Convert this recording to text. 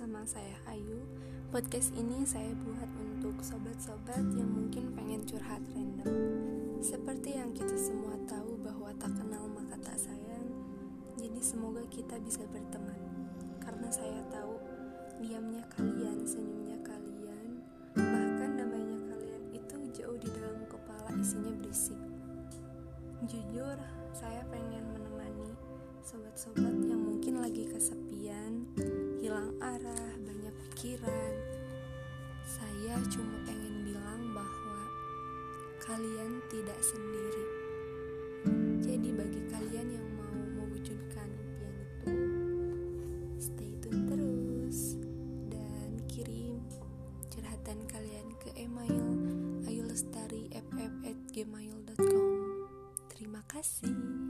nama saya Ayu. Podcast ini saya buat untuk sobat-sobat yang mungkin pengen curhat random. Seperti yang kita semua tahu bahwa tak kenal maka tak sayang. Jadi semoga kita bisa berteman. Karena saya tahu diamnya kalian, senyumnya kalian, bahkan damainya kalian itu jauh di dalam kepala isinya berisik. Jujur, saya pengen menemani sobat-sobat yang mungkin lagi kesepian, pikiran. Saya cuma pengen bilang bahwa kalian tidak sendiri. Jadi bagi kalian yang mau mewujudkan impian itu, stay tune terus dan kirim curhatan kalian ke email ayulestari@gmail.com. Terima kasih.